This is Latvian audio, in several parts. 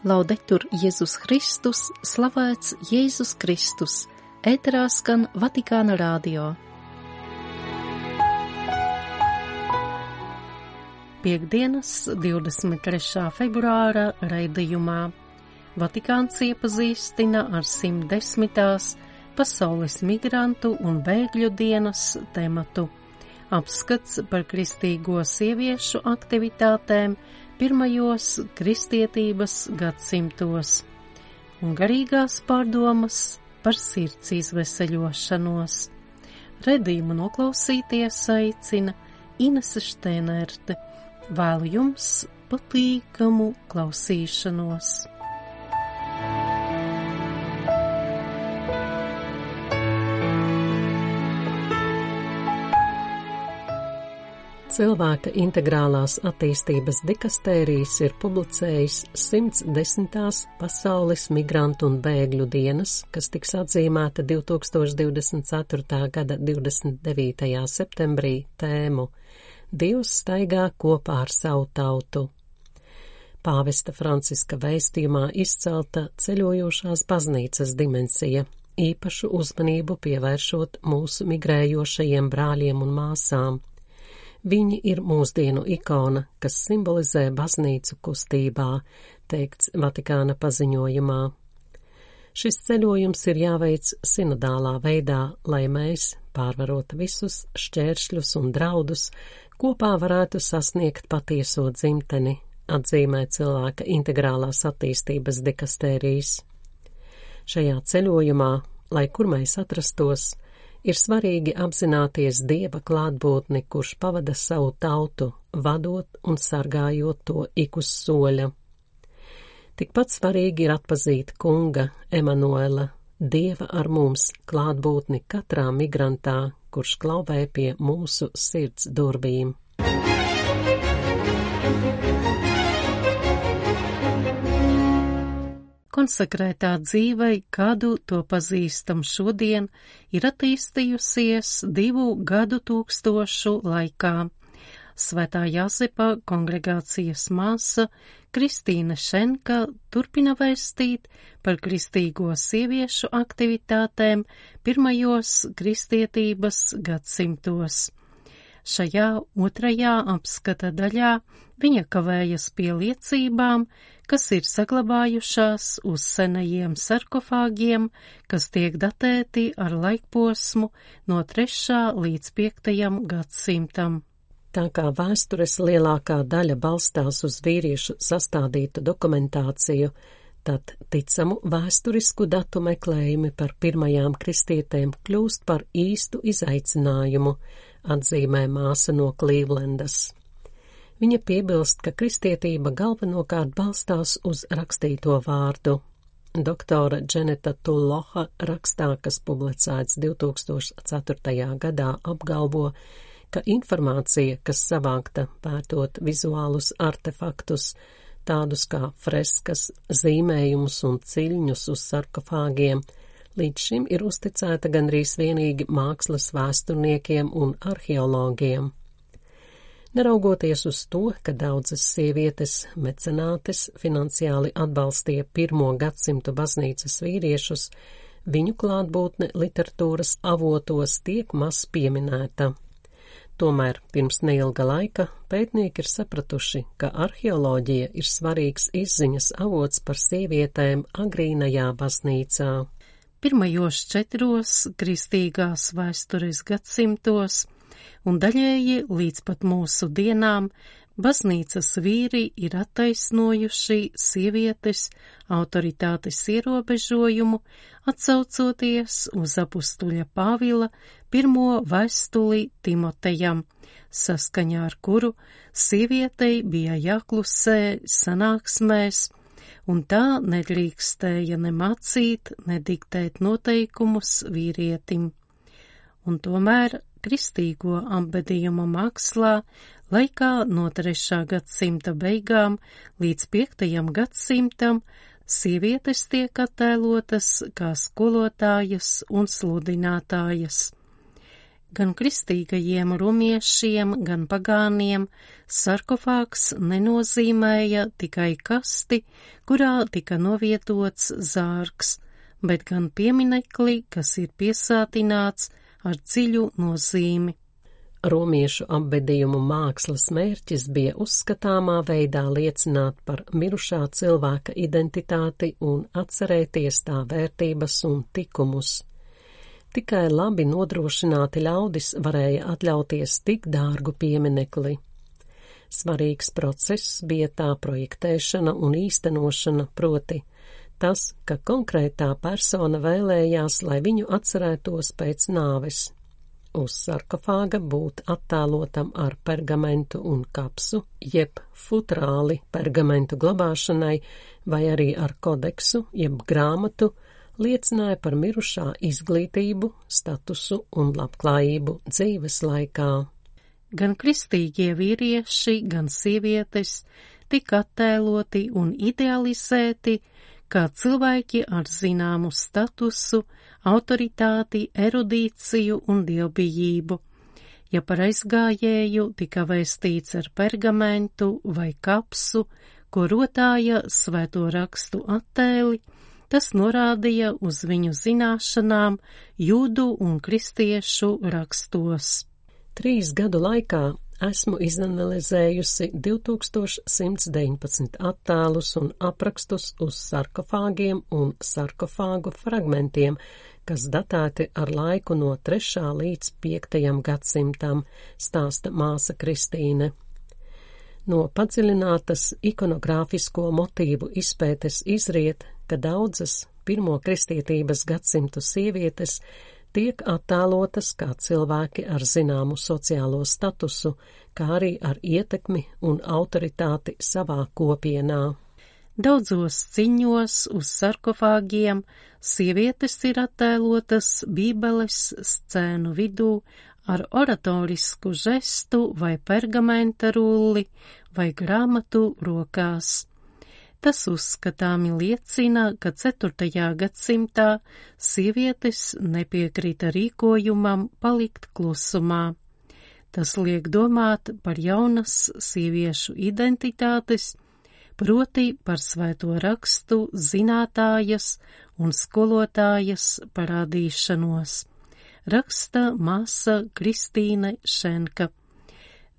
Laudetur Jēzus Kristus, slavēts Jēzus Kristus, ēterā skan Vatikāna rādio. Piektdienas, 23. februāra raidījumā Vatikāns iepazīstina ar 110. pasaules migrantu un bēgļu dienas tematu. Apskats par kristīgo sieviešu aktivitātēm pirmajos kristietības gadsimtos un garīgās pārdomas par sirds izveseļošanos. Redījumu noklausīties aicina Inese Štēnerte. Vēlu jums patīkamu klausīšanos! Cilvēka integrālās attīstības dikastērijas ir publicējis 110. pasaules migrantu un bēgļu dienas, kas tiks atzīmēta 2024. gada 29. septembrī tēmu Dievs staigā kopā ar savu tautu. Pāvesta Franciska vēstījumā izcelta ceļojošās baznīcas dimensija, īpašu uzmanību pievēršot mūsu migrējošajiem brāļiem un māsām Viņi ir mūsdienu ikona, kas simbolizē baznīcu kustībā, teikts Vatikāna paziņojumā. Šis ceļojums ir jāveic sinodālā veidā, lai mēs, pārvarot visus šķēršļus un draudus, kopā varētu sasniegt patieso dzimteni, atzīmē cilvēka integrālās attīstības dikastērijas. Šajā ceļojumā, lai kur mēs atrastos, ir svarīgi apzināties Dieva klātbūtni, kurš pavada savu tautu, vadot un sargājot to ik uz soļa. Tikpat svarīgi ir atpazīt kunga Emanuela, Dieva ar mums klātbūtni katrā migrantā, kurš klauvē pie mūsu sirds durvīm. Konsekrētā dzīvei, kādu to pazīstam šodien, ir attīstījusies divu gadu tūkstošu laikā. Svētā Jāsepa kongregācijas māsa Kristīna Šenka turpina vēstīt par kristīgo sieviešu aktivitātēm pirmajos kristietības gadsimtos. Šajā otrajā apskata daļā viņa kavējas pie liecībām, kas ir saglabājušās uz senajiem sarkofāgiem, kas tiek datēti ar laikposmu no 3. līdz 5. gadsimtam. Tā kā vēstures lielākā daļa balstās uz vīriešu sastādītu dokumentāciju, tad ticamu vēsturisku datu meklējumi par pirmajām kristietēm kļūst par īstu izaicinājumu, atzīmē māsa no Klīvlendas. Viņa piebilst, ka kristietība galvenokārt balstās uz rakstīto vārdu. Doktora Dženeta Tulloha rakstā, kas publicēts 2004. gadā, apgalvo, ka informācija, kas savākta pētot vizuālus artefaktus, tādus kā freskas, zīmējumus un ciļņus uz sarkofāgiem, līdz šim ir uzticēta gandrīz vienīgi mākslas vēsturniekiem un arheologiem. Neraugoties uz to, ka daudzas sievietes mecenātes finansiāli atbalstīja pirmo gadsimtu baznīcas vīriešus, viņu klātbūtne literatūras avotos tiek maz pieminēta. Tomēr pirms neilga laika pētnieki ir sapratuši, ka arheoloģija ir svarīgs izziņas avots par sievietēm agrīnajā baznīcā. Pirmajos četros kristīgās vēstures gadsimtos un daļēji līdz pat mūsu dienām baznīcas vīri ir attaisnojuši sievietes autoritātes ierobežojumu, atsaucoties uz apustuļa Pāvila pirmo vēstuli Timotejam, saskaņā ar kuru sievietei bija jāklusē sanāksmēs, un tā nedrīkstēja ne mācīt, ne diktēt noteikumus vīrietim. Un tomēr kristīgo ambedījumu mākslā laikā no 3. gadsimta beigām līdz 5. gadsimtam sievietes tiek attēlotas kā skolotājas un sludinātājas. Gan kristīgajiem romiešiem, gan pagāniem sarkofāgs nenozīmēja tikai kasti, kurā tika novietots zārks, bet gan pieminekli, kas ir piesātināts ar dziļu nozīmi. Romiešu apbedījumu mākslas mērķis bija uzskatāmā veidā liecināt par mirušā cilvēka identitāti un atcerēties tā vērtības un tikumus. Tikai labi nodrošināti ļaudis varēja atļauties tik dārgu pieminekli. Svarīgs process bija tā projektēšana un īstenošana, proti tas, ka konkrētā persona vēlējās, lai viņu atcerētos pēc nāves. Uz sarkofāga būt attēlotam ar pergamentu un kapsu, jeb futrāli pergamentu glabāšanai, vai arī ar kodeksu, jeb grāmatu, liecināja par mirušā izglītību, statusu un labklājību dzīves laikā. Gan kristīgie vīrieši, gan sievietes tika attēloti un idealizēti kā cilvēki ar zināmu statusu, autoritāti, erudīciju un dievbijību. Ja par aizgājēju tika vēstīts ar pergamentu vai kapsu, ko rotāja svēto rakstu attēli, Tas norādīja uz viņu zināšanām jūdu un kristiešu rakstos. Trīs gadu laikā esmu izanalizējusi 2119 attēlus un aprakstus uz sarkofāgiem un sarkofāgu fragmentiem, kas datēti ar laiku no 3. līdz 5. gadsimtam, stāsta māsa Kristīne. No padziļinātas ikonogrāfisko motīvu izpētes izriet, ka daudzas pirmo kristietības gadsimtu sievietes tiek attēlotas kā cilvēki ar zināmu sociālo statusu, kā arī ar ietekmi un autoritāti savā kopienā. Daudzos ciņos uz sarkofāgiem sievietes ir attēlotas bībeles scēnu vidū ar oratorisku žestu vai pergamenta rulli vai grāmatu rokās. Tas uzskatāmi liecina, ka 4. gadsimtā sievietes nepiekrita rīkojumam palikt klusumā. Tas liek domāt par jaunas sieviešu identitātes, proti par svēto rakstu zinātājas un skolotājas parādīšanos. Raksta māsa Kristīne Šenka.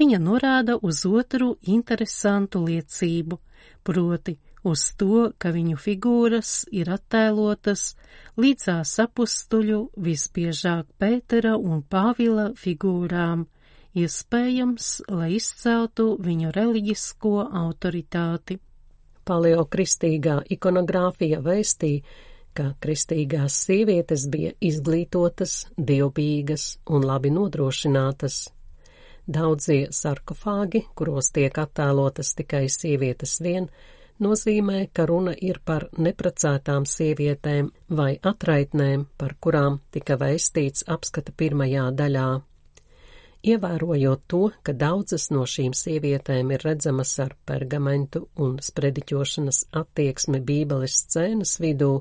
Viņa norāda uz otru interesantu liecību, proti uz to, ka viņu figūras ir attēlotas līdzās apustuļu visbiežāk Pētera un Pāvila figūrām, iespējams, lai izceltu viņu reliģisko autoritāti. Paleokristīgā ikonogrāfija vēstīja, ka kristīgās sievietes bija izglītotas, dievbīgas un labi nodrošinātas. Daudzie sarkofāgi, kuros tiek attēlotas tikai sievietes vien, nozīmē, ka runa ir par neprecētām sievietēm vai atraitnēm, par kurām tika vēstīts apskata pirmajā daļā. Ievērojot to, ka daudzas no šīm sievietēm ir redzamas ar pergamentu un sprediķošanas attieksmi bībeles scēnas vidū,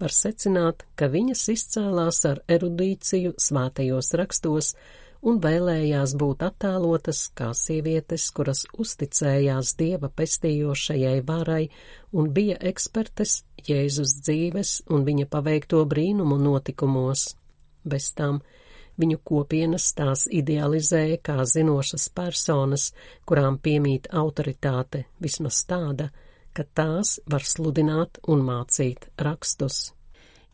var secināt, ka viņas izcēlās ar erudīciju svētajos rakstos, un vēlējās būt attēlotas kā sievietes, kuras uzticējās dieva pestījošajai varai un bija ekspertes Jēzus dzīves un viņa paveikto brīnumu notikumos. Bez tam viņu kopienas tās idealizēja kā zinošas personas, kurām piemīt autoritāte, vismaz tāda, ka tās var sludināt un mācīt rakstus.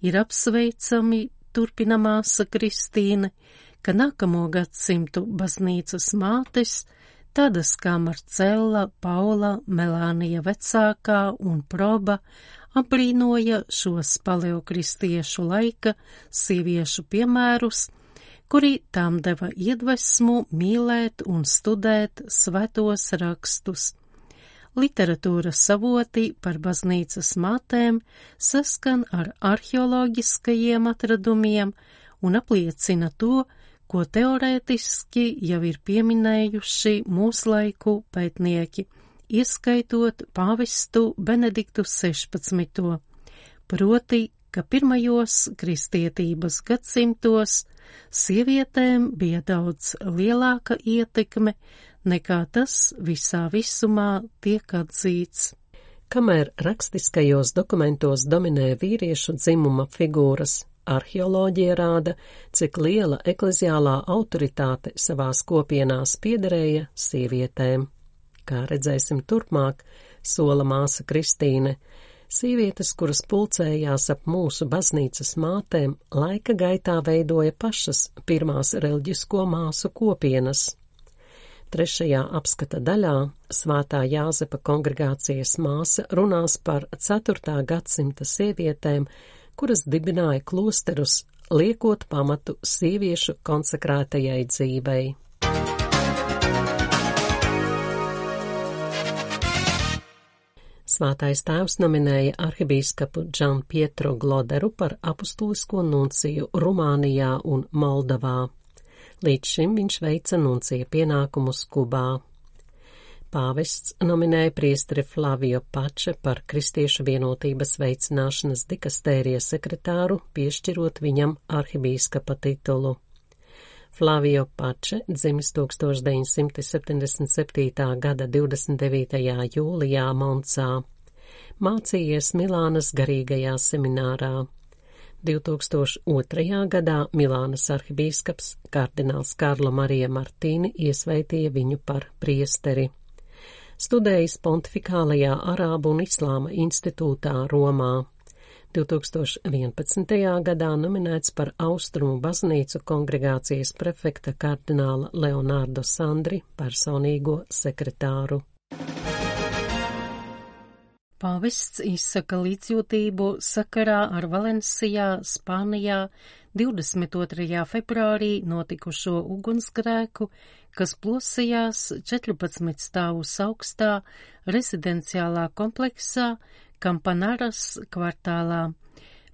Ir apsveicami, turpina māsa Kristīne, ka nākamo gadsimtu baznīcas mātes, tādas kā Marcella, Paula, Melānija vecākā un Proba, abrīnoja šos paleokristiešu laika sieviešu piemērus, kuri tām deva iedvesmu mīlēt un studēt svētos rakstus. Literatūras savoti par baznīcas mātēm saskan ar arheoloģiskajiem atradumiem un apliecina to, ko teorētiski jau ir pieminējuši mūslaiku pētnieki, ieskaitot pāvestu Benediktu 16. proti, ka pirmajos kristietības gadsimtos sievietēm bija daudz lielāka ietekme nekā tas visā visumā tiek atzīts. Kamēr rakstiskajos dokumentos dominē vīriešu dzimuma figūras, arheoloģija rāda, cik liela ekleziālā autoritāte savās kopienās piederēja sievietēm. Kā redzēsim turpmāk, sola māsa Kristīne, Sievietes, kuras pulcējās ap mūsu baznīcas mātēm, laika gaitā veidoja pašas pirmās reliģisko māsu kopienas. Trešajā apskata daļā Svētā Jāzepa kongregācijas māsa runās par 4. gadsimta sievietēm, kuras dibināja klosterus, liekot pamatu sieviešu konsekrētajai dzīvei. Svētais tēvs nominēja arhibīskapu Džan Pietro Gloderu par apustulisko nunciju Rumānijā un Moldavā. Līdz šim viņš veica nuncija pienākumus Kubā. Pāvests nominēja priesteri Flavio Pače par Kristiešu vienotības veicināšanas dikastērijas sekretāru, piešķirot viņam arhibīskapa titulu. Flavio Pače dzimis 1977. gada 29. jūlijā Moncā. Mācījies Milānas garīgajā seminārā. 2002. gadā Milānas arhibīskaps kardināls Karlo Marija Martīni iesveitīja viņu par priesteri. Studējis Pontifikālajā Arābu un Islāma institūtā Romā. 2011. gadā nominēts par Austrumu baznīcu kongregācijas prefekta kardināla Leonārdo Sandri personīgo sekretāru. Pāvests izsaka līdzjūtību sakarā ar Valencijā, Spānijā 22. februārī notikušo ugunsgrēku, kas plosījās 14 stāvus augstā rezidenciālā kompleksā, Kampanaras kvartālā.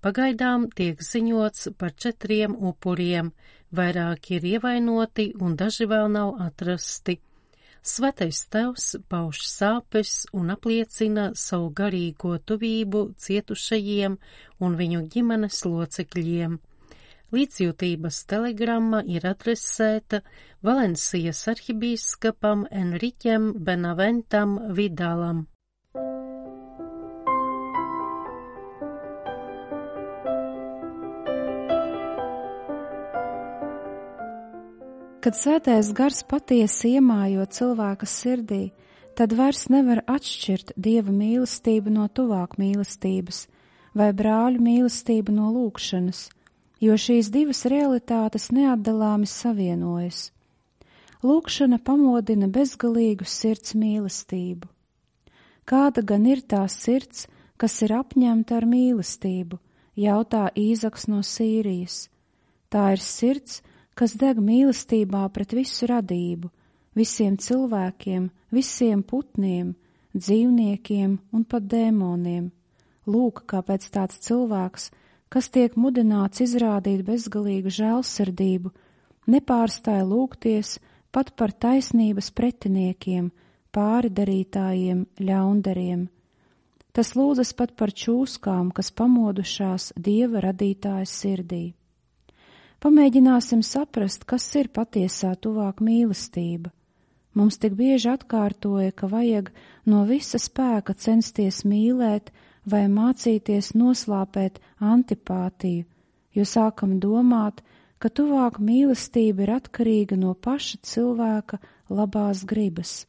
Pagaidām tiek ziņots par četriem upuriem, vairāki ir ievainoti un daži vēl nav atrasti. Svētais tevs pauž sāpes un apliecina savu garīgo tuvību cietušajiem un viņu ģimenes locekļiem. Līdzjūtības telegramma ir adresēta Valencijas arhibīskapam Enriķem Benaventam Vidalam. Kad svētais gars patiesi iemājo cilvēka sirdī, tad vairs nevar atšķirt dieva mīlestību no tuvāk mīlestības vai brāļu mīlestību no lūkšanas, jo šīs divas realitātes neatdalāmi savienojas. Lūkšana pamodina bezgalīgu sirds mīlestību. Kāda gan ir tā sirds, kas ir apņemta ar mīlestību, jautā Īzaks no Sīrijas. Tā ir sirds, kas deg mīlestībā pret visu radību, visiem cilvēkiem, visiem putniem, dzīvniekiem un pat dēmoniem. Lūk, kāpēc tāds cilvēks, kas tiek mudināts izrādīt bezgalīgu žēlsirdību, nepārstāja lūgties pat par taisnības pretiniekiem, pāridarītājiem, ļaundariem. Tas lūdzas pat par čūskām, kas pamodušās Dieva radītāja sirdī. Pamēģināsim saprast, kas ir patiesā tuvāk mīlestība. Mums tik bieži atkārtoja, ka vajag no visa spēka censties mīlēt vai mācīties noslāpēt antipātiju, jo sākam domāt, ka tuvāk mīlestība ir atkarīga no paša cilvēka labās gribas.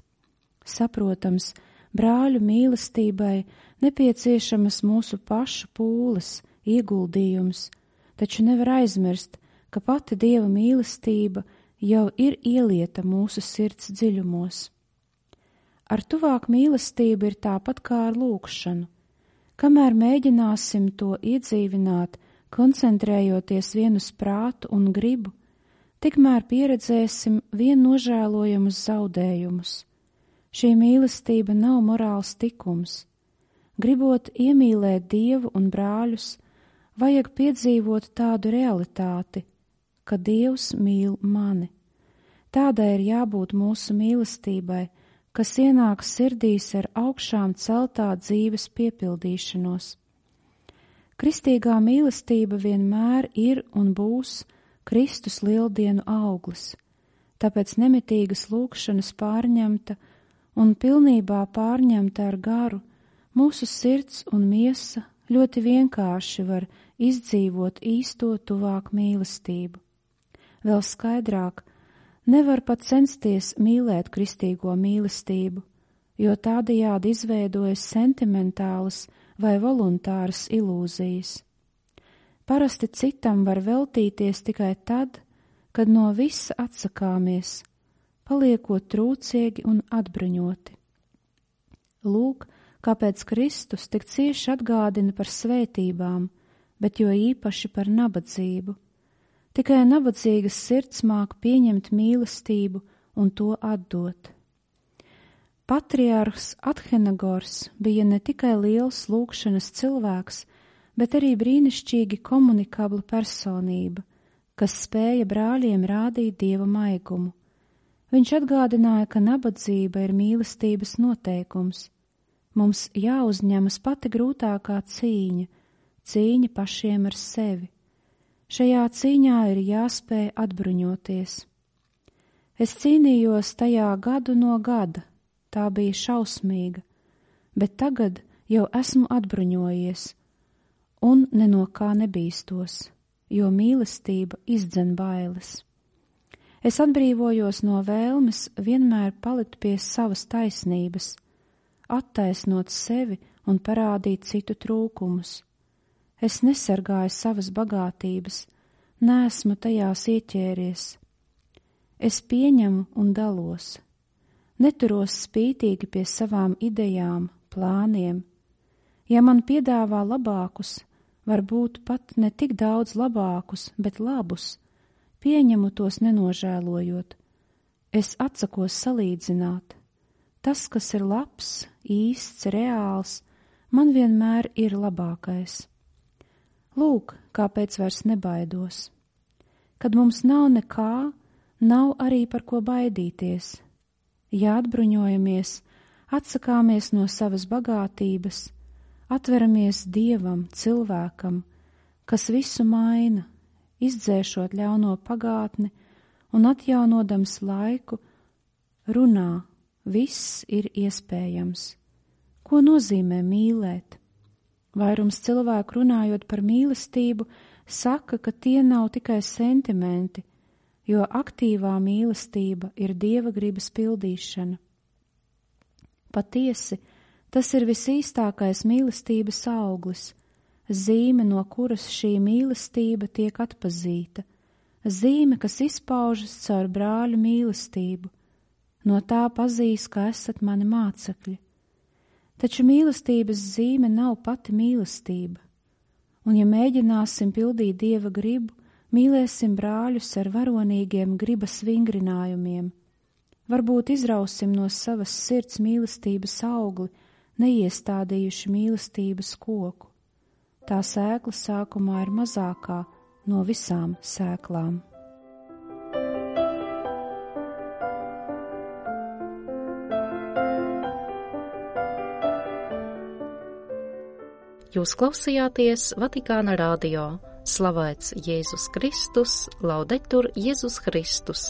Saprotams, brāļu mīlestībai nepieciešamas mūsu pašu pūles, ieguldījums, taču nevar aizmirst, ka pati Dieva mīlestība jau ir ielieta mūsu sirds dziļumos. Ar tuvāk mīlestību ir tāpat kā ar lūkšanu. Kamēr mēģināsim to iedzīvināt, koncentrējoties vien uz prātu un gribu, tikmēr pieredzēsim vien nožēlojumus zaudējumus. Šī mīlestība nav morāls tikums. Gribot iemīlēt Dievu un brāļus, vajag piedzīvot tādu realitāti, ka Dievs mīl mani. Tādai ir jābūt mūsu mīlestībai, kas ienāk sirdīs ar augšām celtā dzīves piepildīšanos. Kristīgā mīlestība vienmēr ir un būs Kristus lieldienu auglis, tāpēc nemitīgas lūkšanas pārņemta un pilnībā pārņemta ar garu, mūsu sirds un miesa ļoti vienkārši var izdzīvot īsto tuvāk mīlestību. Vēl skaidrāk, nevar pat censties mīlēt kristīgo mīlestību, jo tādajādi izveidojas sentimentālas vai voluntāras ilūzijas. Parasti citam var veltīties tikai tad, kad no visa atsakāmies, paliekot trūciegi un atbruņoti. Lūk, kāpēc Kristus tik cieši atgādina par svētībām, bet jo īpaši par nabadzību. Tikai nabadzīgas sirds māk pieņemt mīlestību un to atdot. Patriārhs Athenagors bija ne tikai liels lūkšanas cilvēks, bet arī brīnišķīgi komunikabla personība, kas spēja brāļiem rādīt dieva maigumu. Viņš atgādināja, ka nabadzība ir mīlestības noteikums. Mums jāuzņemas pati grūtākā cīņa, cīņa pašiem ar sevi. Šajā cīņā ir jāspēj atbruņoties. Es cīnījos tajā gadu no gada, tā bija šausmīga, bet tagad jau esmu atbruņojies un ne no kā nebīstos, jo mīlestība izdzen bailes. Es atbrīvojos no vēlmes vienmēr palikt pie savas taisnības, attaisnot sevi un parādīt citu trūkumus. Es nesargāju savas bagātības, nesmu tajās ieķēries. Es pieņemu un dalos, neturos spītīgi pie savām idejām, plāniem. Ja man piedāvā labākus, varbūt pat ne tik daudz labākus, bet labus, pieņemu tos nenožēlojot. Es atsakos salīdzināt. Tas, kas ir labs, īsts, reāls, man vienmēr ir labākais. Lūk, kāpēc vairs nebaidos. Kad mums nav nekā, nav arī par ko baidīties, ja atbruņojamies, atsakāmies no savas bagātības, atveramies dievam, cilvēkam, kas visu maina, izdzēšot ļauno pagātni un atjaunodams laiku, runā, viss ir iespējams. Ko nozīmē mīlēt? Vairums cilvēku runājot par mīlestību, saka, ka tie nav tikai sentimenti, jo aktīvā mīlestība ir dieva gribas pildīšana. Patiesi, tas ir visīstākais mīlestības auglis, zīme, no kuras šī mīlestība tiek atpazīta, zīme, kas izpaužas caur brāļu mīlestību, no tā pazīs, ka esat mani mācekļi. Taču mīlestības zīme nav pati mīlestība, un ja mēģināsim pildīt dieva gribu, Mīlēsim brāļus ar varonīgiem gribas vingrinājumiem. Varbūt izrausim no savas sirds mīlestības augli, neiestādījuši mīlestības koku. Tā sēkla sākumā ir mazākā no visām sēklām. Jūs klausījāties Vatikāna radio Slavēts Jēzus Kristus, laudetur Jēzus Kristus!